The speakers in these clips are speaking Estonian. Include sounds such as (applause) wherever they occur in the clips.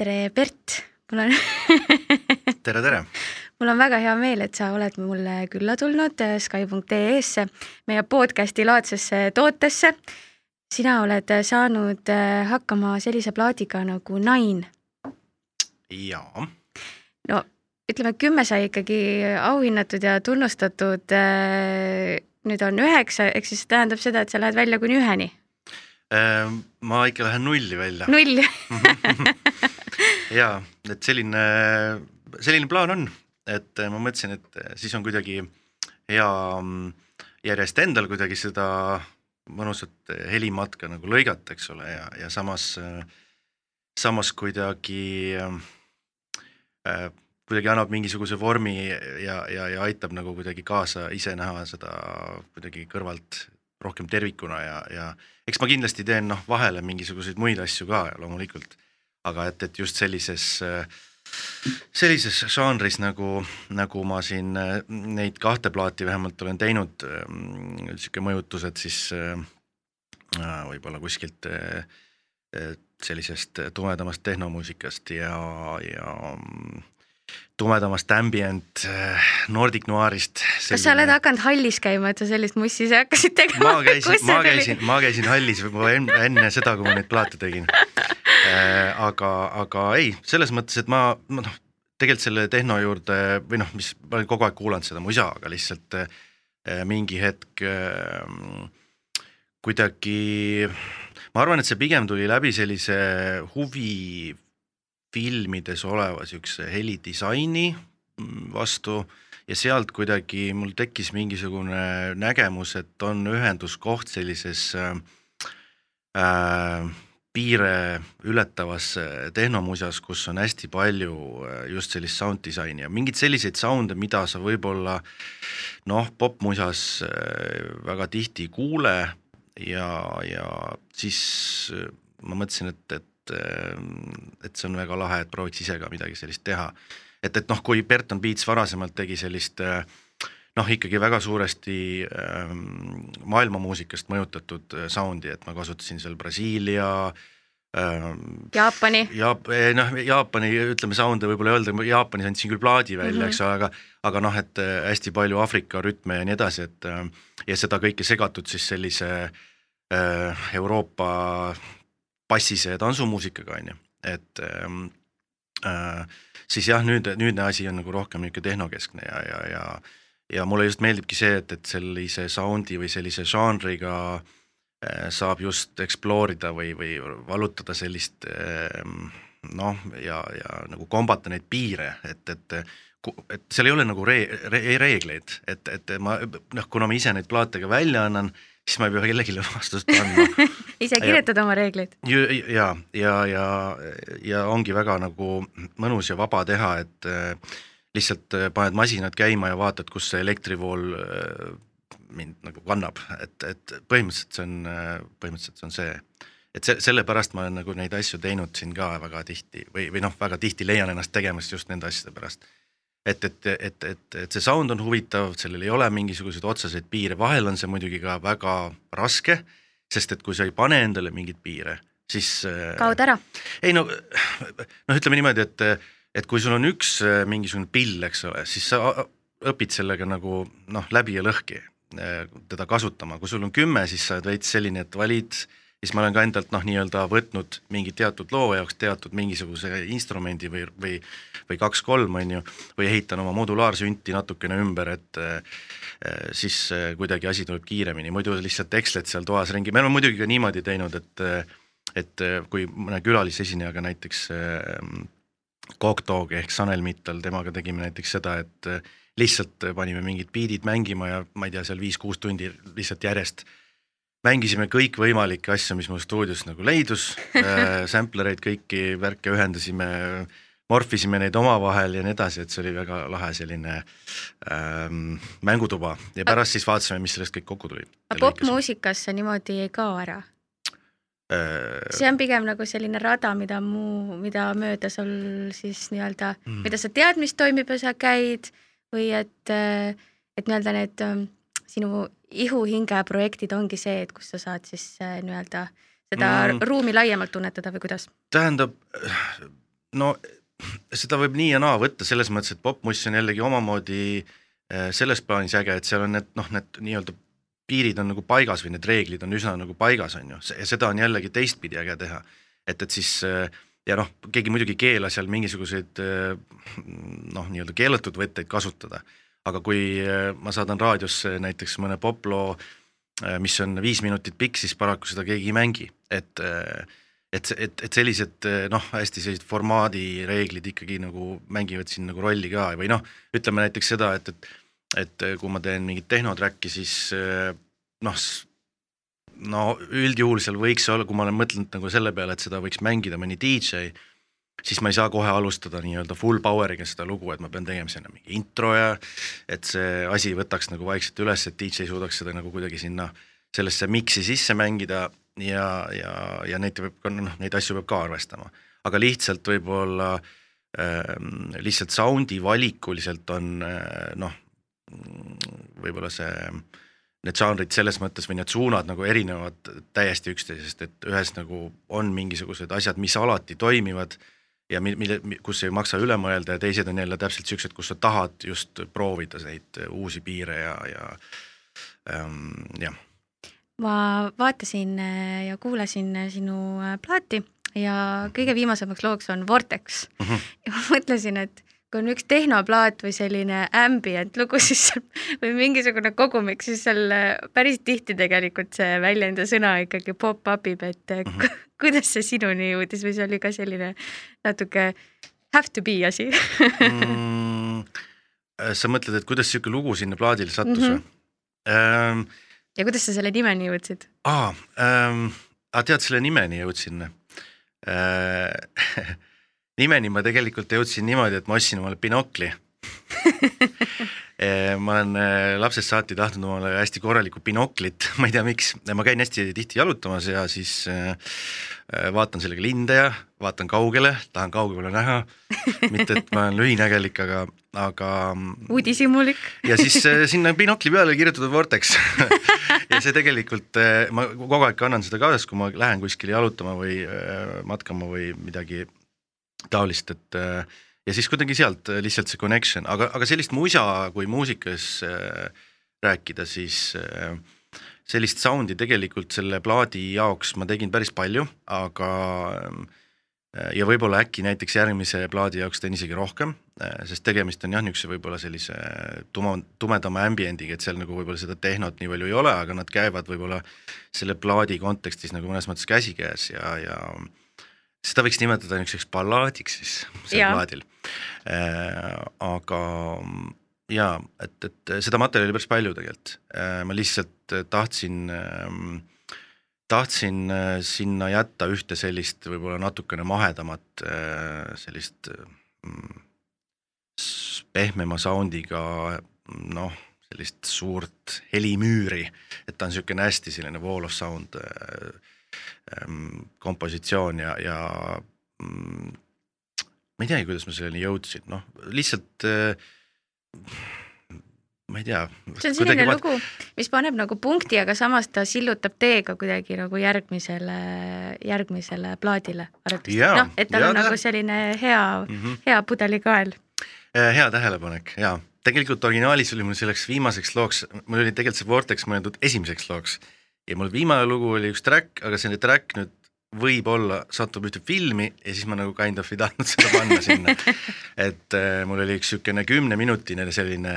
tere, Bert, mul on (laughs) tere, tere! mul on väga hea meel, et sa oled mulle külla tulnud äh, Sky.ee-sse, meie podcasti laadsesse tootesse. sina oled saanud äh, hakkama sellise plaadiga nagu Nine. jaa. no ütleme, kümme sai ikkagi auhinnatud ja tunnustatud. Nüüd on üheksa, ehk siis see tähendab seda, et sa lähed välja kuni üheni. ma ikka lähen nulli välja. null (laughs) jaa, et selline, selline plaan on, et ma mõtlesin, et siis on kuidagi hea mm, järjest endal kuidagi seda mõnusat helimatka nagu lõigata, eks ole, ja, ja samas, samas kuidagi äh, kuidagi annab mingisuguse vormi ja, ja, ja aitab nagu kuidagi kaasa ise näha seda kuidagi kõrvalt rohkem tervikuna ja, ja eks ma kindlasti teen noh, vahele mingisuguseid muid asju ka loomulikult aga et, et just sellises sellises žanris nagu, nagu ma siin neid kahte plaati vähemalt olen teinud, niisugune mõjutused siis äh, võib-olla kuskilt äh, sellisest tumedamast tehnomuusikast ja, ja tumedamast ambient Nordic Noirist. kas sa oled hakanud hallis käima, et sa sellist mussi hakkasid tegema? ma käisin, ma käisin, ma käisin hallis juba enne, enne seda, kui ma neid plaate tegin Äh, aga, aga ei, selles mõttes, et ma, ma noh, tegelikult selle tehno juurde või noh, mis ma olen kogu aeg kuulanud seda mu isa, aga lihtsalt äh, mingi hetk äh, kuidagi, ma arvan, et see pigem tuli läbi sellise huvi filmides oleva niisuguse helidisaini vastu ja sealt kuidagi mul tekkis mingisugune nägemus, et on ühenduskoht sellises äh, äh, piire ületavas tehnomuusas, kus on hästi palju äh, just sellist sound disaini ja mingeid selliseid sound'e, mida sa võib-olla noh, popmusas äh, väga tihti ei kuule ja, ja siis äh, ma mõtlesin, et, et et see on väga lahe, et prooviks ise ka midagi sellist teha. et, et noh, kui Berton Beats varasemalt tegi sellist äh, noh, ikkagi väga suuresti äh, maailmamuusikast mõjutatud äh, sound'i, et ma kasutasin seal Brasiilia äh,. Jaapani. Jaap-, eh, noh, Jaapani ütleme sound'e võib-olla ei öelda, Jaapanis andsin küll plaadi välja mm, -hmm. eks ole, aga aga noh, et äh, hästi palju Aafrika rütme ja nii edasi, et äh, ja seda kõike segatud siis sellise äh, Euroopa bassise tantsumuusikaga, on ju, et ähm, äh, siis jah, nüüd, nüüdne asi on nagu rohkem niisugune tehnokeskne ja, ja, ja ja mulle just meeldibki see, et, et sellise sound'i või sellise žanriga äh, saab just explore ida või, või vallutada sellist ähm, noh, ja, ja nagu kombata neid piire, et, et et seal ei ole nagu re-, re-, reegleid, et, et ma noh, kuna ma ise neid plaate ka välja annan, siis ma ei pea kellelegi (laughs) vastust andma (laughs) ise kirjutad oma reegleid? ja, ja, ja, ja, ja ongi väga nagu mõnus ja vaba teha, et äh, lihtsalt äh, paned masinad käima ja vaatad, kus see elektrivool äh, mind nagu kannab, et, et põhimõtteliselt see on, äh, põhimõtteliselt see on see. et see, sellepärast ma olen nagu neid asju teinud siin ka väga tihti või, või noh, väga tihti leian ennast tegemas just nende asjade pärast. et, et, et, et, et see sound on huvitav, sellel ei ole mingisuguseid otseseid piire, vahel on see muidugi ka väga raske, sest et kui sa ei pane endale mingeid piire, siis kaod ära? ei no, noh, ütleme niimoodi, et et kui sul on üks äh, mingisugune pill, eks ole, siis sa õpid sellega nagu noh, läbi ja lõhki äh, teda kasutama, kui sul on kümme, siis sa oled veits selline, et valid, siis ma olen ka endalt noh, nii-öelda võtnud mingi teatud loo jaoks teatud mingisuguse instrumendi või, või või kaks-kolm, on ju, või ehitan oma modulaarsünti natukene ümber, et äh, siis kuidagi asi tuleb kiiremini, muidu lihtsalt eksled seal toas ringi, me oleme muidugi ka niimoodi teinud, et et kui mõne külalisesinejaga näiteks Cockdog ehk Sanel Mittal, temaga tegime näiteks seda, et äh, lihtsalt panime mingid biidid mängima ja ma ei tea, seal viis-kuus tundi lihtsalt järjest mängisime kõikvõimalikke asju, mis mul stuudios nagu leidus (laughs) äh,, sampler eid, kõiki värke ühendasime, morfisime neid omavahel ja nii edasi, et see oli väga lahe selline ähm, mängutuba ja pärast siis vaatasime, mis sellest kõik kokku tuli. aga popmuusikas see niimoodi ei kao ära? Äh, see on pigem nagu selline rada, mida muu, mida mööda sul siis nii-öelda mm., mida sa tead, mis toimib ja sa käid või et, et nii-öelda need ähm, sinu ihuhinge projektid ongi see, et kus sa saad siis äh, nii-öelda seda mm. ruumi laiemalt tunnetada või kuidas? tähendab, no seda võib nii ja naa võtta, selles mõttes, et popmuss on jällegi omamoodi äh, selles plaanis äge, et seal on need noh, need nii-öelda piirid on nagu paigas või need reeglid on üsna nagu paigas, on ju, ja seda on jällegi teistpidi äge teha. et, et siis ja noh, keegi muidugi keelas seal mingisuguseid noh, nii-öelda keelatud võtteid kasutada, aga kui ma saadan raadiosse näiteks mõne poploo, mis on viis minutit pikk, siis paraku seda keegi ei mängi, et äh, et, et, et sellised noh, hästi sellised formaadireeglid ikkagi nagu mängivad siin nagu rolli ka. Või noh, ütleme näiteks seda, et, et et kui ma teen mingit tehnotrack'i, siis noh, no üldjuhul seal võiks olla, kui ma olen mõtelnud nagu selle peale, et seda võiks mängida mõni DJ, siis ma ei saa kohe alustada nii-öelda full power'iga seda lugu, et ma pean tegema sinna mingi intro ja et see asi võtaks nagu vaikselt üles, et DJ suudaks seda nagu kuidagi sinna sellesse mix'i sisse mängida ja, ja, ja neid peab ka noh, neid asju peab ka arvestama, aga lihtsalt võib-olla äh, lihtsalt sound'i valikuliselt on äh, noh, võib-olla see need žanrid selles mõttes või need suunad nagu erinevad täiesti üksteisest, et ühes nagu on mingisugused asjad, mis alati toimivad ja mille, kus ei maksa üle mõelda ja teised on jälle täpselt siuksed, kus sa tahad just proovida neid uusi piire ja, ja ähm, jah ma vaatasin äh, ja kuulasin äh, sinu äh, plaati ja kõige viimasemaks looks on Vortex mm. -hmm. (laughs) ja ma mõtlesin, et kui on üks tehnoplaat või selline ambient lugu, (laughs) siis või mingisugune kogumik, siis seal päris tihti tegelikult see väljend ja sõna ikkagi pop-up ib, et mm -hmm. (laughs) kuidas see sinuni jõudis või see oli ka selline natuke have to be asi mm,? sa mõtled, et kuidas sihuke lugu sinna plaadile sattus või mm -hmm.? Ähm, ja kuidas sa selle nimeni jõudsid? aa ähm,, tead, selle nimeni jõudsin äh, (laughs) nimeni ma tegelikult jõudsin niimoodi, et ma ostsin omale binokli äh, ma olen äh, lapsest saati tahtnud omale hästi korralikku binoklit, (laughs) ma ei tea, miks, ma käin hästi tihti jalutamas ja siis vaatan sellega linde ja vaatan kaugele, tahan kaugele näha. mitte, et ma olen lühinägelik, aga, aga. uudishimulik. ja siis sinna binokli peale kirjutatud Vortex (laughs) ja see tegelikult, eh, ma kogu aeg kannan seda kaasas, kui ma lähen kuskile jalutama või eh, matkama või midagi taolist, et eh, ja siis kuidagi sealt lihtsalt see connection, aga, aga sellist musa kui muusikas rääkida, siis sellist sound'i tegelikult selle plaadi jaoks ma tegin päris palju, aga ja võib-olla äkki näiteks järgmise plaadi jaoks teen isegi rohkem, Äh, sest tegemist on jah, niisuguse võib-olla sellise tuma, tumedama ambiendiga, et seal nagu võib-olla seda tehnot nii palju ei ole, aga nad käivad võib-olla selle plaadi kontekstis nagu mõnes mõttes käsikäes ja, ja seda võiks nimetada niisuguseks ballaadiks siis ja. plaadil äh,. aga jaa, et, et seda materjali päris palju tegelikult äh,, ma lihtsalt tahtsin äh, tahtsin äh, sinna jätta ühte sellist võib-olla natukene mahedamat sellist mm, pehmema sound'iga noh, sellist suurt helimüüri, et ta on niisugune hästi selline wall of sound äh, kompositsioon ja, ja mm, ma ei teagi, kuidas ma selleni jõudsin, noh lihtsalt äh, ma ei tea. see on selline vaat... lugu, mis paneb nagu punkti, aga samas ta sillutab teega kuidagi nagu järgmisele, järgmisele plaadile. noh, et tal on nagu selline hea mm, -hmm. hea pudelikael Äh, hea tähelepanek ja tegelikult originaalis oli mul selleks viimaseks looks, mul oli tegelikult see Vortex mõeldud esimeseks looks ja mul viimane lugu oli üks track, aga see track nüüd võib-olla satub ühte filmi ja siis ma nagu kind of ei tahtnud seda panna sinna. (laughs) et äh, mul oli üks niisugune kümneminutine selline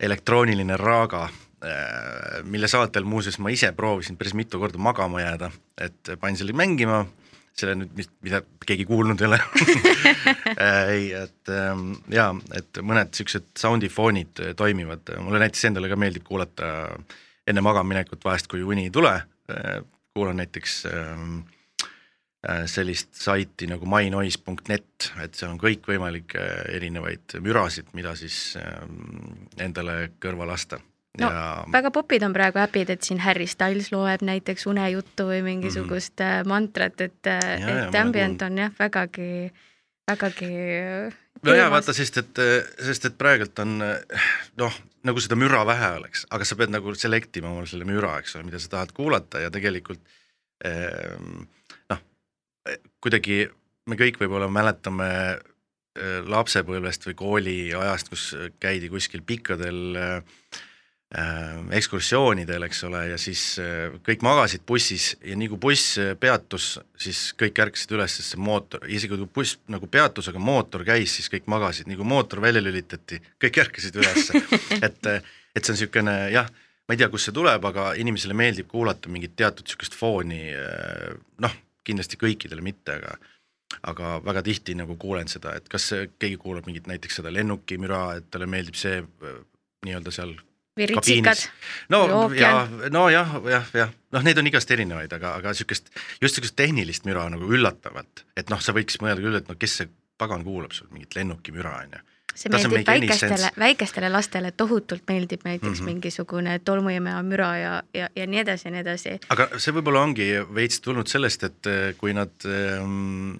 elektrooniline raaga äh,, mille saatel muuseas ma ise proovisin päris mitu korda magama jääda, et panin selle mängima selle nüüd, mida keegi kuulnud ei ole. (laughs) Äh, ei, et ähm, jaa, et mõned niisugused sound'i foonid äh, toimivad, mulle näiteks endale ka meeldib kuulata enne magamaminekut vahest, kui uni ei tule, äh, kuulan näiteks ähm, sellist saiti nagu mynoise.net, et seal on kõikvõimalikke erinevaid mürasid, mida siis ähm, endale kõrva lasta no ja... väga popid on praegu äpid, et siin Harry Styles loeb näiteks unejuttu või mingisugust mm -hmm. mantrat, et, äh, et ambient on jah, vägagi, vägagi no jaa, vaata, sest et, sest et praegult on noh, nagu seda müra vähe oleks, aga sa pead nagu select ima omal selle müra, eks ole, mida sa tahad kuulata ja tegelikult ehm, noh, kuidagi me kõik võib-olla mäletame äh, lapsepõlvest või kooliajast, kus käidi kuskil pikkadel Äh, ekskursioonidel, eks ole, ja siis äh, kõik magasid bussis ja nii kui buss äh, peatus, siis kõik ärkasid üles, sest see mootor, isegi kui buss nagu peatus, aga mootor käis, siis kõik magasid, nii kui mootor välja lülitati, kõik ärkasid üles. (laughs) Et, et see on niisugune jah, ma ei tea, kust see tuleb, aga inimesele meeldib kuulata mingit teatud niisugust fooni, noh, kindlasti kõikidele mitte, aga aga väga tihti nagu kuulen seda, et kas keegi kuulab mingit näiteks seda lennukimüra, et talle meeldib see nii-öelda seal või ritsikad. no ja, nojah, jah, jah, noh, neid on igast erinevaid, aga, aga niisugust, just niisugust tehnilist müra nagu üllatavat, et noh, sa võiks mõelda küll, et no kes see pagan kuulab sul mingit lennukimüra on ju see meeldib väikestele, väikestele lastele tohutult meeldib näiteks mm -hmm. mingisugune tolmuimeja müra ja, ja, ja nii edasi ja nii edasi. aga see võib-olla ongi veits tulnud sellest, et eh, kui nad ähm,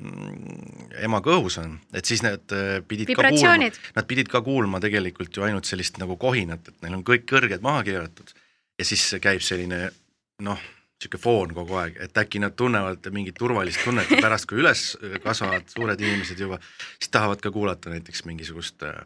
emaga õhus on, et siis nad äh, pidid ka kuulma, nad pidid ka kuulma tegelikult ju ainult sellist nagu kohinat, et neil on kõik kõrged maha keeratud ja siis käib selline noh niisugune foon kogu aeg, et äkki nad tunnevad mingit turvalist tunnet ja pärast, kui üles kasvavad suured inimesed juba, siis tahavad ka kuulata näiteks mingisugust äh,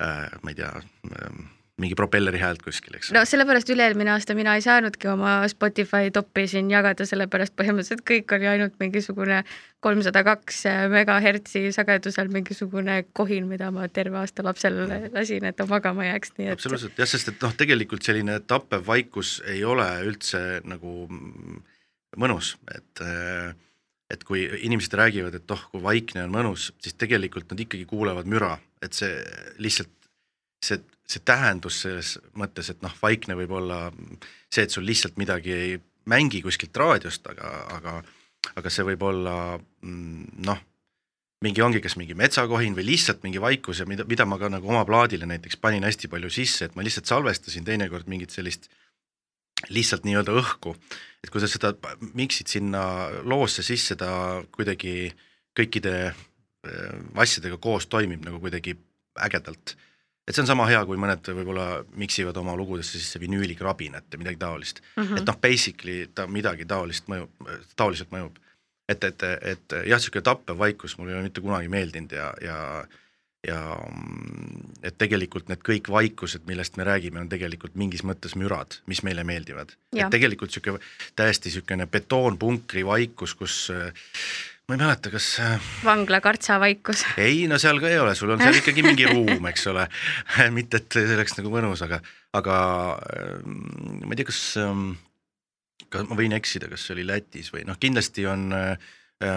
äh, ma ei tea äh,, mingi propelleri häält kuskil, eks. no sellepärast üle-eelmine aasta mina ei saanudki oma Spotify topi siin jagada, sellepärast põhimõtteliselt kõik oli ainult mingisugune kolmsada kaks megahertsi sagedusel mingisugune kohin, mida ma terve aasta lapsele lasin, et ta magama jääks, nii et. absoluutselt jah, sest et noh, tegelikult selline tappev vaikus ei ole üldse nagu mõnus, et et kui inimesed räägivad, et oh, kui vaikne on mõnus, siis tegelikult nad ikkagi kuulevad müra, et see lihtsalt see see tähendus selles mõttes, et noh, vaikne võib olla see, et sul lihtsalt midagi ei mängi kuskilt raadiost, aga, aga aga see võib olla mm, noh, mingi ongi kas mingi metsakohin või lihtsalt mingi vaikus ja mida, mida ma ka nagu oma plaadile näiteks panin hästi palju sisse, et ma lihtsalt salvestasin teinekord mingit sellist lihtsalt nii-öelda õhku, et kui sa seda miksid sinna loosse sisse, ta kuidagi kõikide äh, asjadega koos toimib nagu kuidagi ägedalt et see on sama hea, kui mõned võib-olla miksivad oma lugudesse sisse vinüülikrabinat ja midagi taolist mm. -hmm. et noh, basically ta midagi taolist mõjub, taoliselt mõjub. et, et, et jah, niisugune tappev vaikus mulle ei ole mitte kunagi meeldinud ja, ja ja et tegelikult need kõik vaikused, millest me räägime, on tegelikult mingis mõttes mürad, mis meile meeldivad. et tegelikult niisugune täiesti niisugune betoonpunkri vaikus, kus äh, ma ei mäleta, kas äh, vangla kartsavaikus? ei, no seal ka ei ole, sul on seal ikkagi mingi (laughs) ruum, eks ole (laughs) mitte, et see oleks nagu mõnus, aga, aga ähm, ma ei tea, kas, ähm, kas ma võin eksida, kas see oli Lätis või noh, kindlasti on äh,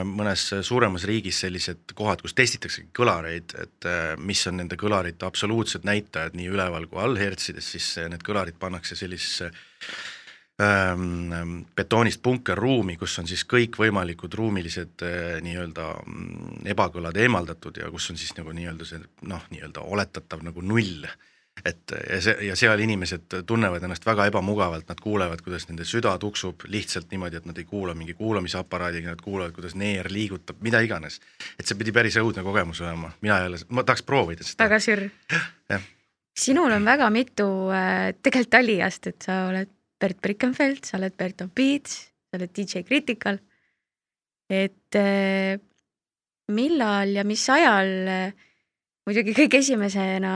mõnes suuremas riigis sellised kohad, kus testitakse kõlareid, et äh, mis on nende kõlarite absoluutsed näitajad nii üleval kui all hertsides, siis need kõlarid pannakse sellisesse betoonist punkerruumi, kus on siis kõikvõimalikud ruumilised äh, nii-öelda mm, ebakõlad eemaldatud ja kus on siis nagu nii-öelda see noh, nii-öelda oletatav nagu null. et ja see, ja seal inimesed tunnevad ennast väga ebamugavalt, nad kuulevad, kuidas nende süda tuksub lihtsalt niimoodi, et nad ei kuula mingi kuulamisaparaadiga, nad kuulevad, kuidas neer liigutab, mida iganes. et see pidi päris õudne kogemus olema, mina jälle, ma tahaks proovida seda. väga sürr. sinul on väga mitu äh, tegelikult aliast, et sa oled Bert Brickenfeld, sa oled Berton Beats, sa oled DJ Critical. et eh, millal ja mis ajal, muidugi kõige esimesena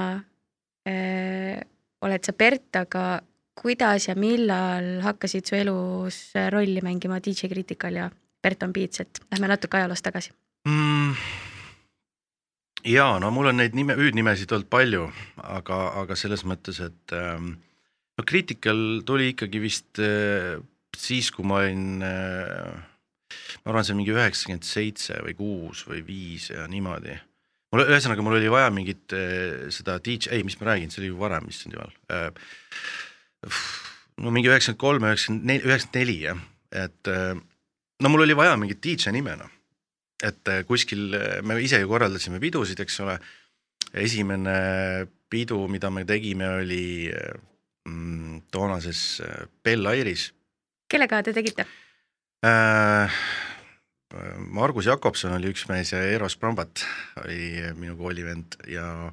äh, oled sa Bert, aga kuidas ja millal hakkasid su elus rolli mängima DJ Critical ja Berton Beats, et lähme natuke ajaloos tagasi mm.? jaa, no mul on neid nime, hüüdnimesid olnud palju, aga, aga selles mõttes, et ähm, no Critical tuli ikkagi vist äh, siis, kui ma olin äh, ma arvan, see on mingi üheksakümmend seitse või kuus või viis ja niimoodi. mul ühesõnaga, mul oli vaja mingit äh, seda DJ, ei, mis ma räägin, see oli ju varem, issand jumal. no mingi üheksakümmend kolm, üheksakümmend neli, üheksakümmend neli jah, et no mul oli vaja mingit DJ nime noh, et kuskil me ise ju korraldasime pidusid, eks ole. esimene pidu, mida me tegime, oli mm, toonases äh, Bell Airis. kellega te tegite äh,? Margus Jakobson oli üks mees ja Eros Brambat oli minu koolivend ja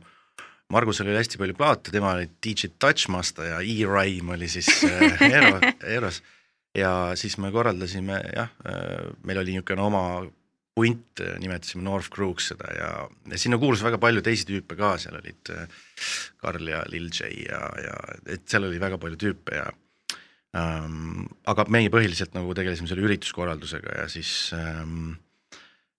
Margusel oli hästi palju plaate, tema oli DJ Touchmaster ja E-Rime oli siis äh, Eero, Eeros (laughs) ja siis me korraldasime jah, äh, meil oli niisugune oma punt, nimetasime North Crooks seda ja, ja sinna kuulus väga palju teisi tüüpe ka, seal olid Karl ja Lil J ja, ja et seal oli väga palju tüüpe ja ähm, aga meie põhiliselt nagu tegelesime selle ürituskorraldusega ja siis ähm,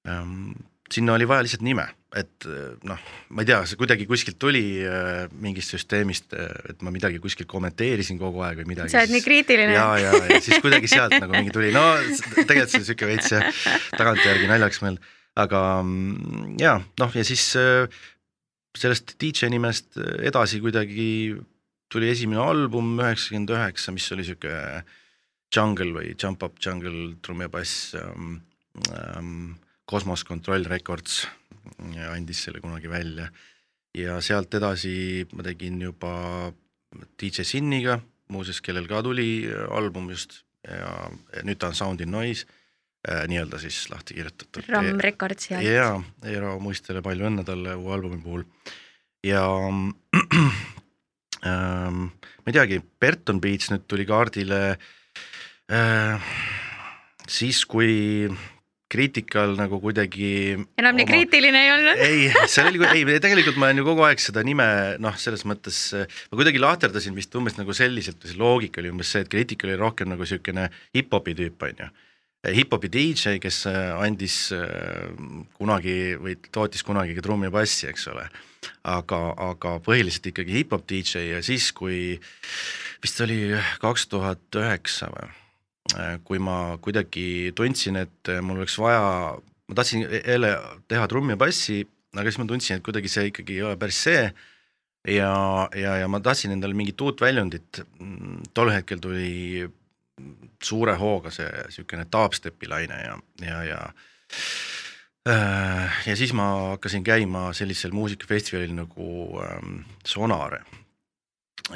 ähm, sinna oli vaja lihtsalt nime, et noh, ma ei tea, see kuidagi kuskilt tuli äh, mingist süsteemist, äh, et ma midagi kuskil kommenteerisin kogu aeg või midagi. sa oled nii kriitiline. ja, ja, ja siis kuidagi sealt nagu mingi tuli, no tegelikult see on siuke veits tagantjärgi naljaks meil, aga mm, ja noh, ja siis äh, sellest DJ nimest edasi kuidagi tuli esimene album üheksakümmend üheksa, mis oli siuke jungle või jump up jungle trumm ja bass um,. Um, Cosmos Control Records andis selle kunagi välja ja sealt edasi ma tegin juba DJ Sinniga, muuseas, kellel ka tuli album just ja, nüüd ta on Sound in Noise äh,, nii-öelda siis lahti kirjutatud. Ram Records ja. jaa, Eero Muistele palju õnne talle uue albumi puhul ja (clears throat) ähm, ma ei teagi, Berton Beats nüüd tuli kaardile äh, siis, kui kriitikal nagu kuidagi enam nii oma... kriitiline ei olnud? ei, seal oli, ei tegelikult ma olen ju kogu aeg seda nime noh, selles mõttes ma kuidagi lahterdasin vist umbes nagu selliselt, see loogika oli umbes see, et kriitikal oli rohkem nagu niisugune hip-hopi tüüp, on ju. Hip-hopi DJ, kes andis kunagi või tootis kunagi ka trummi ja bassi, eks ole. aga, aga põhiliselt ikkagi hip-hop DJ ja siis, kui vist oli kaks tuhat üheksa või kui ma kuidagi tundsin, et äh, mul oleks vaja, ma tahtsin jälle teha trummi ja bassi, aga siis ma tundsin, et kuidagi see ikkagi ei ole päris see. ja, ja, ja ma tahtsin endale mingit uut väljundit. Mm, tol hetkel tuli suure hooga see niisugune dubstepi laine ja, ja, ja äh, ja siis ma hakkasin käima sellisel muusikafestivalil nagu ähm, Sonare.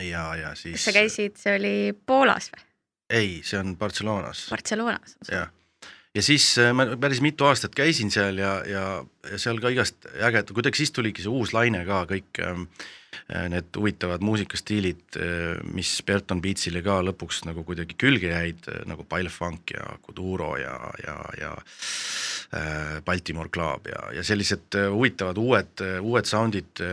ja, ja siis. kas sa käisid, see oli Poolas või? Ei, see on Barcelonas. Barcelonas. jah, ja siis äh, ma päris mitu aastat käisin seal ja, ja, ja seal ka igast ägeda, kuidagi siis tuligi see uus laine ka, kõik ähm, äh, need huvitavad muusikastiilid, äh, mis Berton Beatsile ka lõpuks nagu kuidagi külge jäid, nagu Pilefunk ja Kuduro ja, ja, ja Baltimore Club ja, ja sellised huvitavad uued, uued sound'id,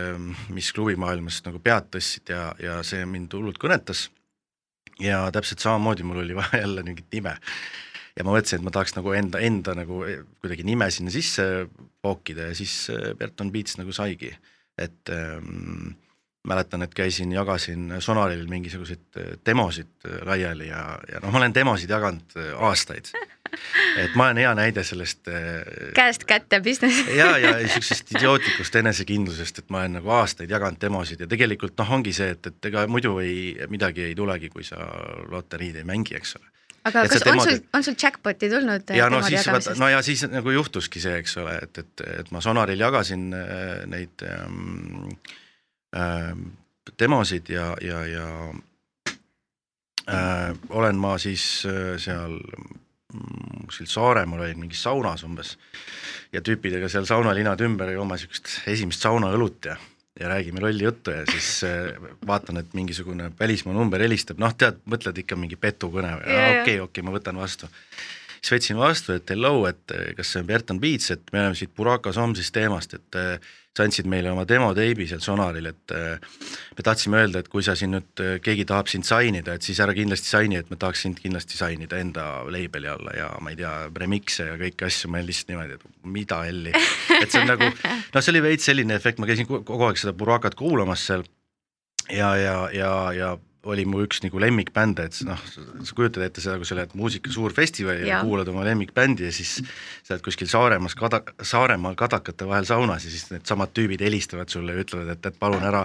mis klubimaailmas nagu pead tõstsid ja, ja see mind hullult kõnetas ja täpselt samamoodi mul oli (laughs) vaja jälle mingit nime. ja ma mõtlesin, et ma tahaks nagu enda, enda nagu kuidagi nime sinna sisse pookida ja siis äh, Berton Beats nagu saigi, et ähm, mäletan, et käisin, jagasin Sonaril mingisuguseid äh, demosid äh, laiali ja, ja noh, ma olen demosid jaganud aastaid. (laughs) et ma olen hea näide sellest käest kätte business (laughs) ja, ja siuksest idiootlikust enesekindlusest, et ma olen nagu aastaid jaganud demosid ja tegelikult noh, ongi see, et, et ega muidu ei, midagi ei tulegi, kui sa loteriid ei mängi, eks ole aga et kas on sul, on sul jackpot'i tulnud? ja no siis, no ja siis nagu juhtuski see, eks ole, et, et, et ma Sonaril jagasin äh, neid ähm, äh, demosid ja, ja, ja äh, olen ma siis äh, seal kuskil Saaremaal olin mingis saunas umbes. Ja tüüpidega seal saunalinad ümber jooma siukest esimest saunaõlut ja, ja räägime lolli juttu ja siis äh, vaatan, et mingisugune välismaa number helistab, noh, tead, mõtled ikka mingi petukõne või? Okei, okei, ma võtan vastu. siis võtsin vastu, et hello, et kas see on Berton Beats, et me oleme siit Buraka Somsist teemast, et äh, sa andsid meile oma demoteibi seal Sonaril, et äh, me tahtsime öelda, et kui sa siin nüüd, äh, keegi tahab sind sainida, et siis ära kindlasti saini, et me tahaks sind kindlasti sainida enda label'i alla ja ma ei tea, remix'e ja kõiki asju, ma lihtsalt niimoodi, et mida helli. et see on nagu, (laughs) noh, see oli veits selline efekt, ma käisin kogu aeg seda Burakat kuulamas seal ja, ja, ja, ja oli mu üks nagu lemmikbände, et noh, sa kujutad ette seda, kui sa lähed muusika suur festivali ja, ja kuulad oma lemmikbändi ja siis sa oled kuskil Saaremaas kada-, Saaremaal kadakate vahel saunas ja siis needsamad tüübid helistavad sulle ja ütlevad, et, et palun ära,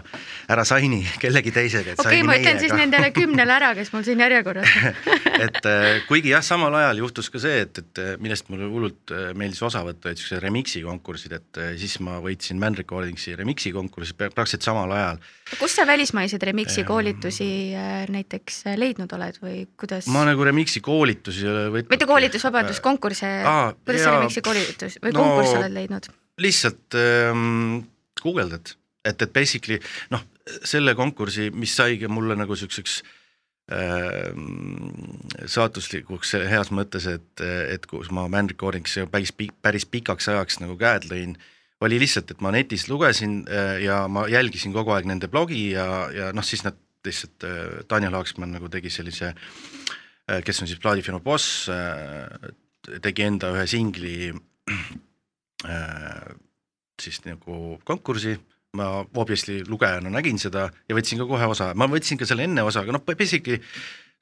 ära saini kellegi teisega. okei okay,, ma ütlen siis nendele kümnele ära, kes mul siin järjekorras (laughs) et äh, kuigi jah, samal ajal juhtus ka see, et, et millest mulle hullult äh, meeldis osa võtta, olid siuksed remix'i konkursid, et äh, siis ma võitsin Man Recordingsi remix'i konkursi praktiliselt samal ajal. kus sa välismaiseid remix'i koolitusi Äh, näiteks äh, leidnud oled või kuidas? ma nagu Remixi koolitusi ei ole võtnud. mitte koolitus, vabandust, konkursse ah,, kuidas ja... sa Remixi koolitus või no, konkurss oled leidnud? lihtsalt ähm, guugeldad, et, et basically noh, selle konkursi, mis saigi mulle nagu siukseks saatuslikuks heas mõttes, et, et kus ma band recording'isse päris, päris pikaks ajaks nagu käed lõin, oli lihtsalt, et ma netis lugesin ja ma jälgisin kogu aeg nende blogi ja, ja noh, siis nad lihtsalt, Daniel Aaksmann nagu tegi sellise, kes on siis plaadifirma boss, tegi enda ühe singli siis nagu konkursi. Ma obviously lugejana nägin seda ja võtsin ka kohe osa, ma võtsin ka selle enne osa, aga noh, basically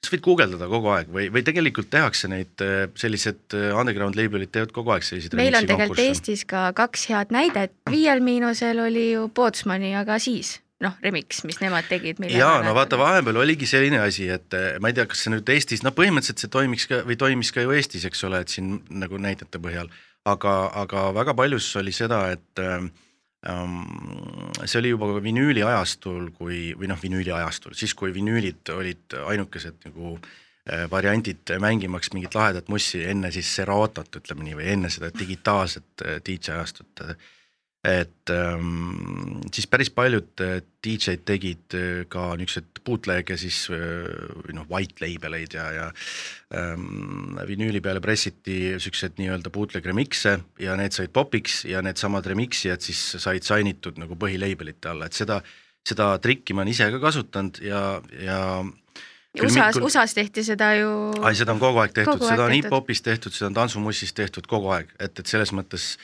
sa võid guugeldada kogu aeg või, või tegelikult tehakse neid äh, sellised äh, underground label'id teevad kogu aeg selliseid meil on tegelikult Eestis ka kaks head näidet, Viiel Miinusel oli ju Pootsmani, aga siis noh, remix, mis nemad tegid. jaa, no vaata, vahepeal oligi selline asi, et äh, ma ei tea, kas see nüüd Eestis, no põhimõtteliselt see toimiks ka või toimis ka ju Eestis, eks ole, et siin nagu näidete põhjal, aga, aga väga paljus oli seda, et äh, see oli juba vinüüli ajastul, kui või noh, vinüüli ajastul, siis kui vinüülid olid ainukesed nagu äh, variandid mängimaks mingit lahedat mussi enne siis Seratot, ütleme nii, või enne seda digitaalset DJ ajastut et ähm, siis päris paljud äh, DJ-d tegid äh, ka niisuguseid bootleg'e siis äh, või noh, white label eid ja, ja ähm, vinüüli peale pressiti siukseid nii-öelda bootleg remix'e ja need said popiks ja needsamad remix'ijad siis said sign itud nagu põhilabelite alla, et seda, seda trikki ma olen ise ka kasutanud ja, ja USA-s, USA-s tehti seda ju. ai, seda on kogu aeg tehtud, seda on hip-hopis tehtud, seda on tantsumussis tehtud kogu aeg, et, et selles mõttes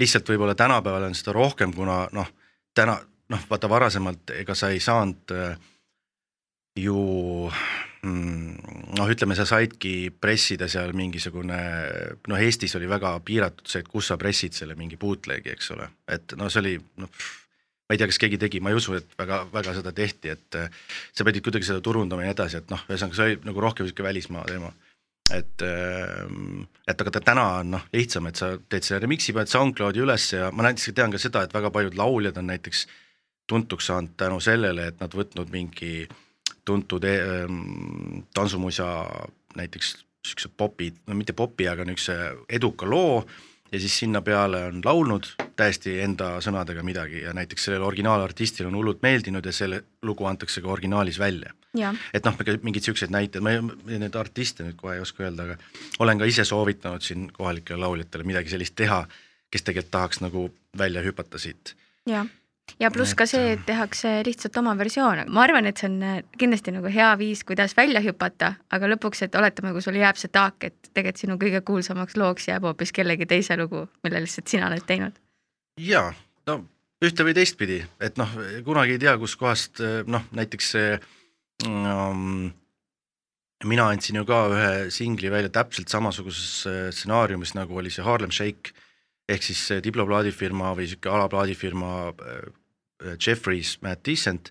lihtsalt võib-olla tänapäeval on seda rohkem, kuna noh, täna noh, vaata varasemalt ega sa ei saanud äh, ju mm, noh, ütleme, sa saidki pressida seal mingisugune noh, Eestis oli väga piiratud see, et kus sa pressid selle mingi bootleg'i, eks ole, et no see oli noh ma ei tea, kas keegi tegi, ma ei usu, et väga-väga seda tehti, et äh, sa pidid kuidagi seda turundama ja nii edasi, et noh, ühesõnaga see oli nagu rohkem niisugune välismaa teema. et, ähm, et aga ta täna on noh, lihtsam, et sa teed selle remix'i, paned SoundCloudi üles ja ma näiteks tean ka seda, et väga paljud lauljad on näiteks tuntuks saanud tänu sellele, et nad võtnud mingi tuntud e ähm, tantsumuisa näiteks niisuguse popi, no mitte popi, aga niisuguse eduka loo ja siis sinna peale on laulnud täiesti enda sõnadega midagi ja näiteks sellele originaalartistile on hullult meeldinud ja selle lugu antakse ka originaalis välja. et noh, mingeid siukseid näiteid, ma ei, neid artiste nüüd kohe ei oska öelda, aga olen ka ise soovitanud siin kohalikele lauljatele midagi sellist teha, kes tegelikult tahaks nagu välja hüpata siit. jah ja pluss ka see, et tehakse lihtsalt oma versioon, ma arvan, et see on äh, kindlasti nagu hea viis, kuidas välja hüpata, aga lõpuks, et oletame, kui sul jääb see taak, et tegelikult sinu kõige kuulsamaks looks jääb hoopis kellegi teise lugu, mille lihtsalt sina oled teinud. jaa, no ühte või teistpidi, et noh, kunagi ei tea, kuskohast äh, noh, näiteks see um, mina andsin ju ka ühe singli välja täpselt samasuguses äh, stsenaariumis, nagu oli see Harlem Shake ehk siis diploplaadifirma või sihuke alaplaadifirma äh, Jeffries, Matt Decent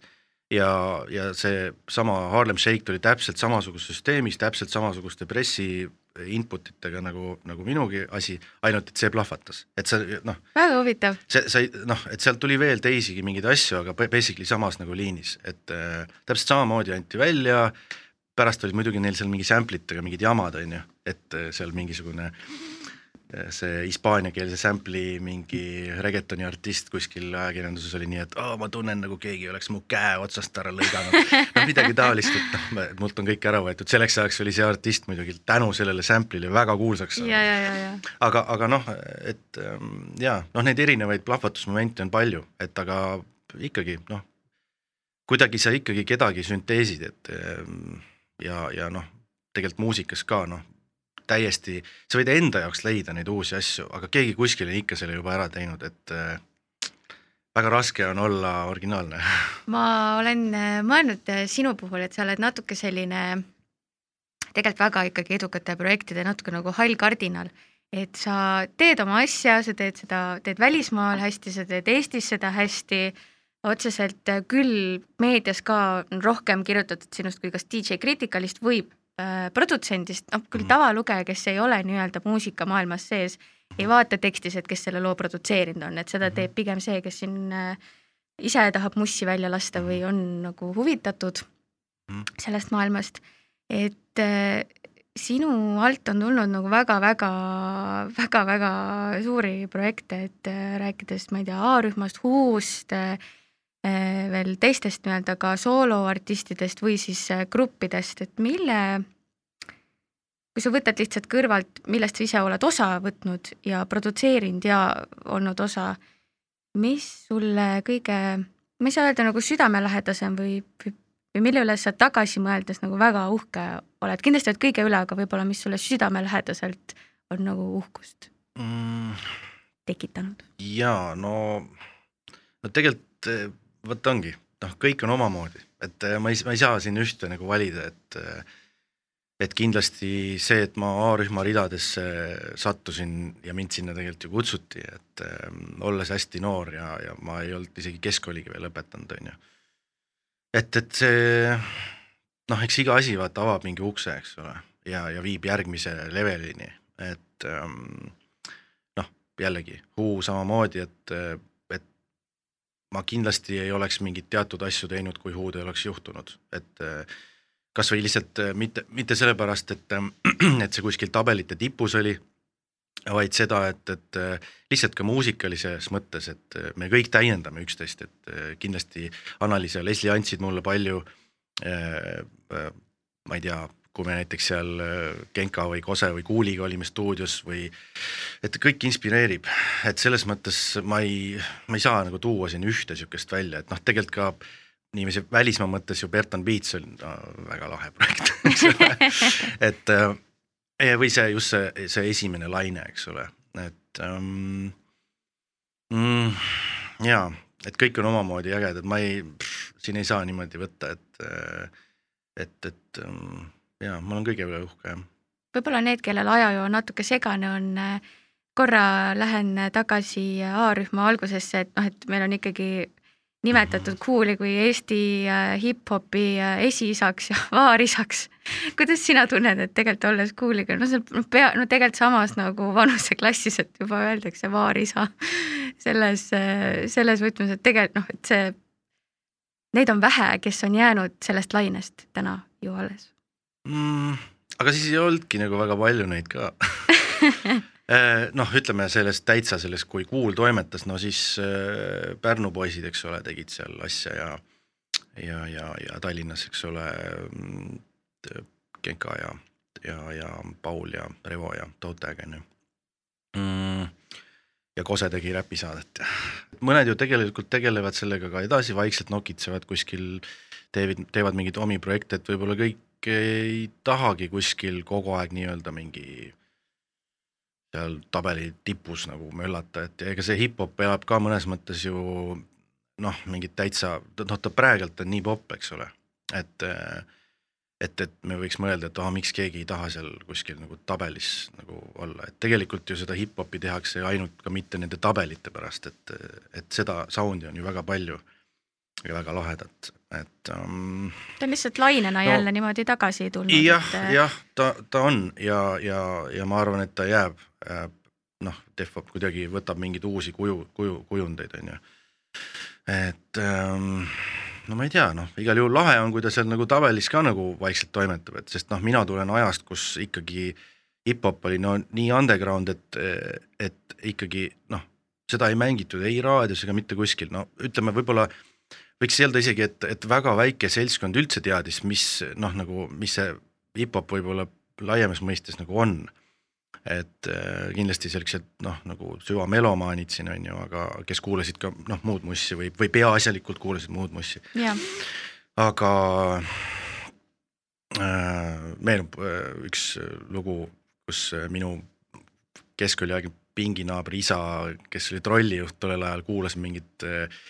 ja, ja seesama Harlem Shake tuli täpselt samasugusest süsteemist, täpselt samasuguste pressi input itega nagu, nagu minugi asi, ainult et see plahvatas, et see noh. väga huvitav. see sai noh, et sealt tuli veel teisigi mingeid asju, aga basically samas nagu liinis, et äh, täpselt samamoodi anti välja, pärast olid muidugi neil seal mingi sample itega mingid jamad, on ju, et äh, seal mingisugune äh, see hispaaniakeelse sample'i mingi reggaetoni artist kuskil ajakirjanduses oli nii, et oh, ma tunnen nagu keegi oleks mu käe otsast ära lõiganud. no midagi taolist, et noh, mult on kõik ära võetud, selleks ajaks oli see artist muidugi tänu sellele sample'ile väga kuulsaks saanud. aga, aga noh, et ähm, jaa, noh, neid erinevaid plahvatusmomente on palju, et aga ikkagi noh, kuidagi sa ikkagi kedagi sünteesid, et ähm, ja, ja noh, tegelikult muusikas ka noh, täiesti, sa võid enda jaoks leida neid uusi asju, aga keegi kuskil on ikka selle juba ära teinud, et äh, väga raske on olla originaalne. (laughs) ma olen äh, mõelnud äh, sinu puhul, et sa oled natuke selline tegelikult väga ikkagi edukate projektide natuke nagu hall kardinal, et sa teed oma asja, sa teed seda, teed välismaal hästi, sa teed Eestis seda hästi, otseselt küll meedias ka rohkem kirjutatud sinust kui kas DJ Criticalist või produtsendist, noh küll mhm. tavalugeja, kes ei ole nii-öelda muusikamaailmas sees, ei vaata tekstis, et kes selle loo produtseerinud on, et seda mhm. teeb pigem see, kes siin äh, ise tahab mussi välja lasta või on nagu huvitatud mhm. sellest maailmast, et äh, sinu alt on tulnud nagu väga-väga-väga-väga suuri projekte, et äh, rääkides, ma ei tea, A-rühmast, Huust äh,, veel teistest nii-öelda ka sooloartistidest või siis gruppidest, et mille, kui sa võtad lihtsalt kõrvalt, millest sa ise oled osa võtnud ja produtseerinud ja olnud osa, mis sulle kõige, ma ei saa öelda nagu südamelähedasem või, või, või mille üle sa tagasi mõeldes nagu väga uhke oled, kindlasti oled kõige üle, aga võib-olla mis sulle südamelähedaselt on nagu uhkust mm. tekitanud? jaa, no, no tegelikult eh, vot ongi, noh, kõik on omamoodi, et eh, ma ei, ma ei saa siin ühte nagu valida, et eh, et kindlasti see, et ma A-rühma ridadesse sattusin ja mind sinna tegelikult ju kutsuti, et äh, olles hästi noor ja, ja ma ei olnud isegi keskkooligi veel lõpetanud, on ju. et, et see noh, eks iga asi vaata avab mingi ukse, eks ole, ja, ja viib järgmise levelini, et ähm, noh, jällegi Who samamoodi, et, et ma kindlasti ei oleks mingeid teatud asju teinud, kui Who'd ei oleks juhtunud, et kas või lihtsalt mitte, mitte sellepärast, et, (clears throat) et see kuskil tabelite tipus oli, vaid seda, et, et lihtsalt ka muusikalises mõttes, et me kõik täiendame üksteist, et kindlasti Annaliis ja Leslie andsid mulle palju ma ei tea, kui me näiteks seal äh, Genka või Kose või Kuuliga olime stuudios või et kõik inspireerib, et selles mõttes ma ei, ma ei saa nagu tuua siin ühte niisugust välja, et noh, tegelikult ka niiviisi välismaa mõttes ju Bertan Beats on no, väga lahe projekt (laughs) eks ole, et äh, või see just see, see esimene laine, eks ole, et um, mm, jaa, et kõik on omamoodi ägedad, ma ei, siin ei saa niimoodi võtta, et et, et um, jaa, ma olen kõige üle uhke, jah. võib-olla need, kellel ajajoon natuke segane on, korra lähen tagasi A-rühma algusesse, et noh, et meil on ikkagi nimetatud Cool'i kui Eesti äh, hip-hopi äh, esiisaks ja (laughs) vaarisaks. kuidas sina tunned, et tegelikult olles Cool'iga, no seal noh, pea, no tegelikult samas nagu vanuseklassis, et juba öeldakse vaarisa (laughs) selles, äh, selles võtmes, et tegelikult noh, et see, neid on vähe, kes on jäänud sellest lainest täna ju alles mm,? aga siis ei olnudki nagu väga palju neid ka äh, (laughs) noh, ütleme sellest täitsa sellest, kui Kuul toimetas, no siis äh, Pärnu poisid, eks ole, tegid seal asja ja ja, ja, ja Tallinnas, eks ole, mm, Genka ja, ja, ja Paul ja Revo ja Tootag on ju mm,. ja Kose tegi räpisaadet ja mõned ju tegelikult tegelevad sellega ka edasi, vaikselt nokitsevad kuskil, teevad, teevad mingeid omi projekte, et võib-olla kõik ei tahagi kuskil kogu aeg nii-öelda mingi seal tabeli tipus nagu möllata, et ega see hip-hop elab ka mõnes mõttes ju noh, mingit täitsa, noh ta praegult on nii popp, eks ole, et et, et me võiks mõelda, et ah, miks keegi ei taha seal kuskil nagu tabelis nagu olla, et tegelikult ju seda hip-hopi tehakse ainult ka mitte nende tabelite pärast, et, et seda sound'i on ju väga palju ja väga lahedat, et um,. ta on lihtsalt lainena no, jälle niimoodi tagasi tulnud. jah et..., jah, ta, ta on ja, ja, ja ma arvan, et ta jääb äh, noh, Defop kuidagi võtab mingeid uusi kuju, kuju, kujundeid, on ju. et ähm, no ma ei tea, noh, igal juhul lahe on, kui ta seal nagu tabelis ka nagu vaikselt toimetab, et sest noh, mina tulen ajast, kus ikkagi hip-hop oli no nii underground, et, et ikkagi noh, seda ei mängitud ei raadios ega mitte kuskil, no ütleme, võib-olla võiks öelda isegi, et, et väga väike seltskond üldse teadis, mis noh, nagu mis see hip-hop võib-olla laiemas mõistes nagu on. et äh, kindlasti sellised noh, nagu süvamelomaanid siin on ju, aga kes kuulasid ka noh, muud mussi või, või peaasjalikult kuulasid muud mussi. aga äh, meenub äh, üks lugu, kus äh, minu keskkooliaegne pinginaabri isa, kes oli trollijuht tollel ajal, kuulas mingit äh,